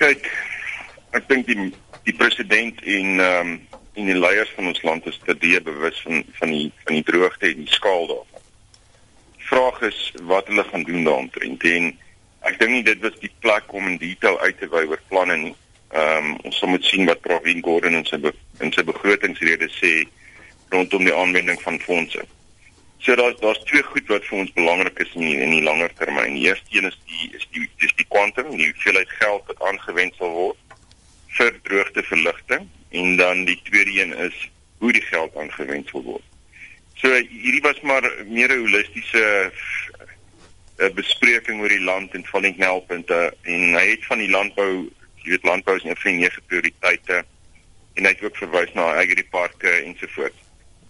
Kyk, ek dink die die president en ehm um, en die leiers van ons land is te die bewus van van die van die droogte en die skaal daarvan. Die vraag is wat hulle gaan doen daaromtrent en ek dink nie dit was die plek om in detail uit te wy oor planne nie. Ehm um, ons sal moet sien wat Provin Gordon in sy in sy begrotingsrede sê rondom die aanwending van fondse. So daar's daar's twee goed wat vir ons belangrik is in die, in die langer termyn. Die eerste een is die is kwantum, die hoeveelheid geld wat aangewend sal word vir droogteverligting en dan die tweede een is hoe die geld aangewend sal word. So hierdie was maar meer 'n holistiese 'n eh, bespreking oor die land en van die knelpunte en hy het van die landbou, jy weet landbou is een van die nege prioriteite en hy het ook verwys na agriparke ensovoorts.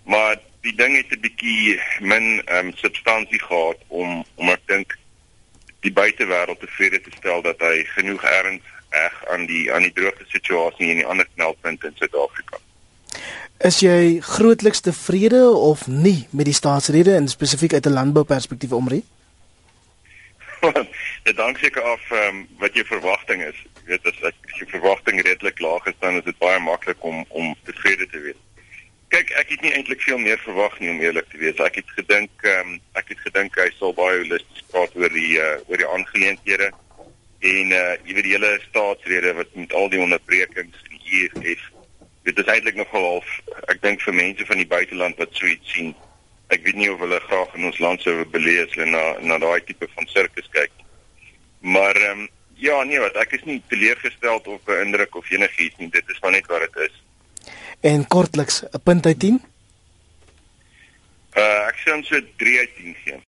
Maar die ding het 'n bietjie min ehm um, substansie gehad om om ek dink die buitewêreld tevrede te stel dat hy genoeg erns reg aan die aan die droogte situasie in die ander knelpunte in Suid-Afrika. Is jy grootliks tevrede of nie met die staatsrede en spesifiek uit 'n landbouperspektief omre? Dit hang seker af um, wat jou verwagting is. Jy weet as ek as jou verwagting redelik laag is dan is dit baie maklik om om tevrede te wees. Kyk, ek het nie eintlik veel meer verwag nie om eerlik te wees. Ek het gedink um, ek het gedink hy sal baie holisties praat oor die uh, oor die aangeleenthede en uh jy weet die hele staatsrede wat met al die onderbrekings in die EFF dit is eintlik nogal half ek dink vir mense van die buiteland wat so iets sien ek weet nie of hulle graag in ons land sou belees hulle na na daai tipe van sirkus kyk maar ehm um, ja nee wat ek is nie teleurgesteld of beïndruk of enigiets nie dit is maar net wat dit is en kortliks 'n punt uit 10 uh ek sê ons so 3 uit 10 gee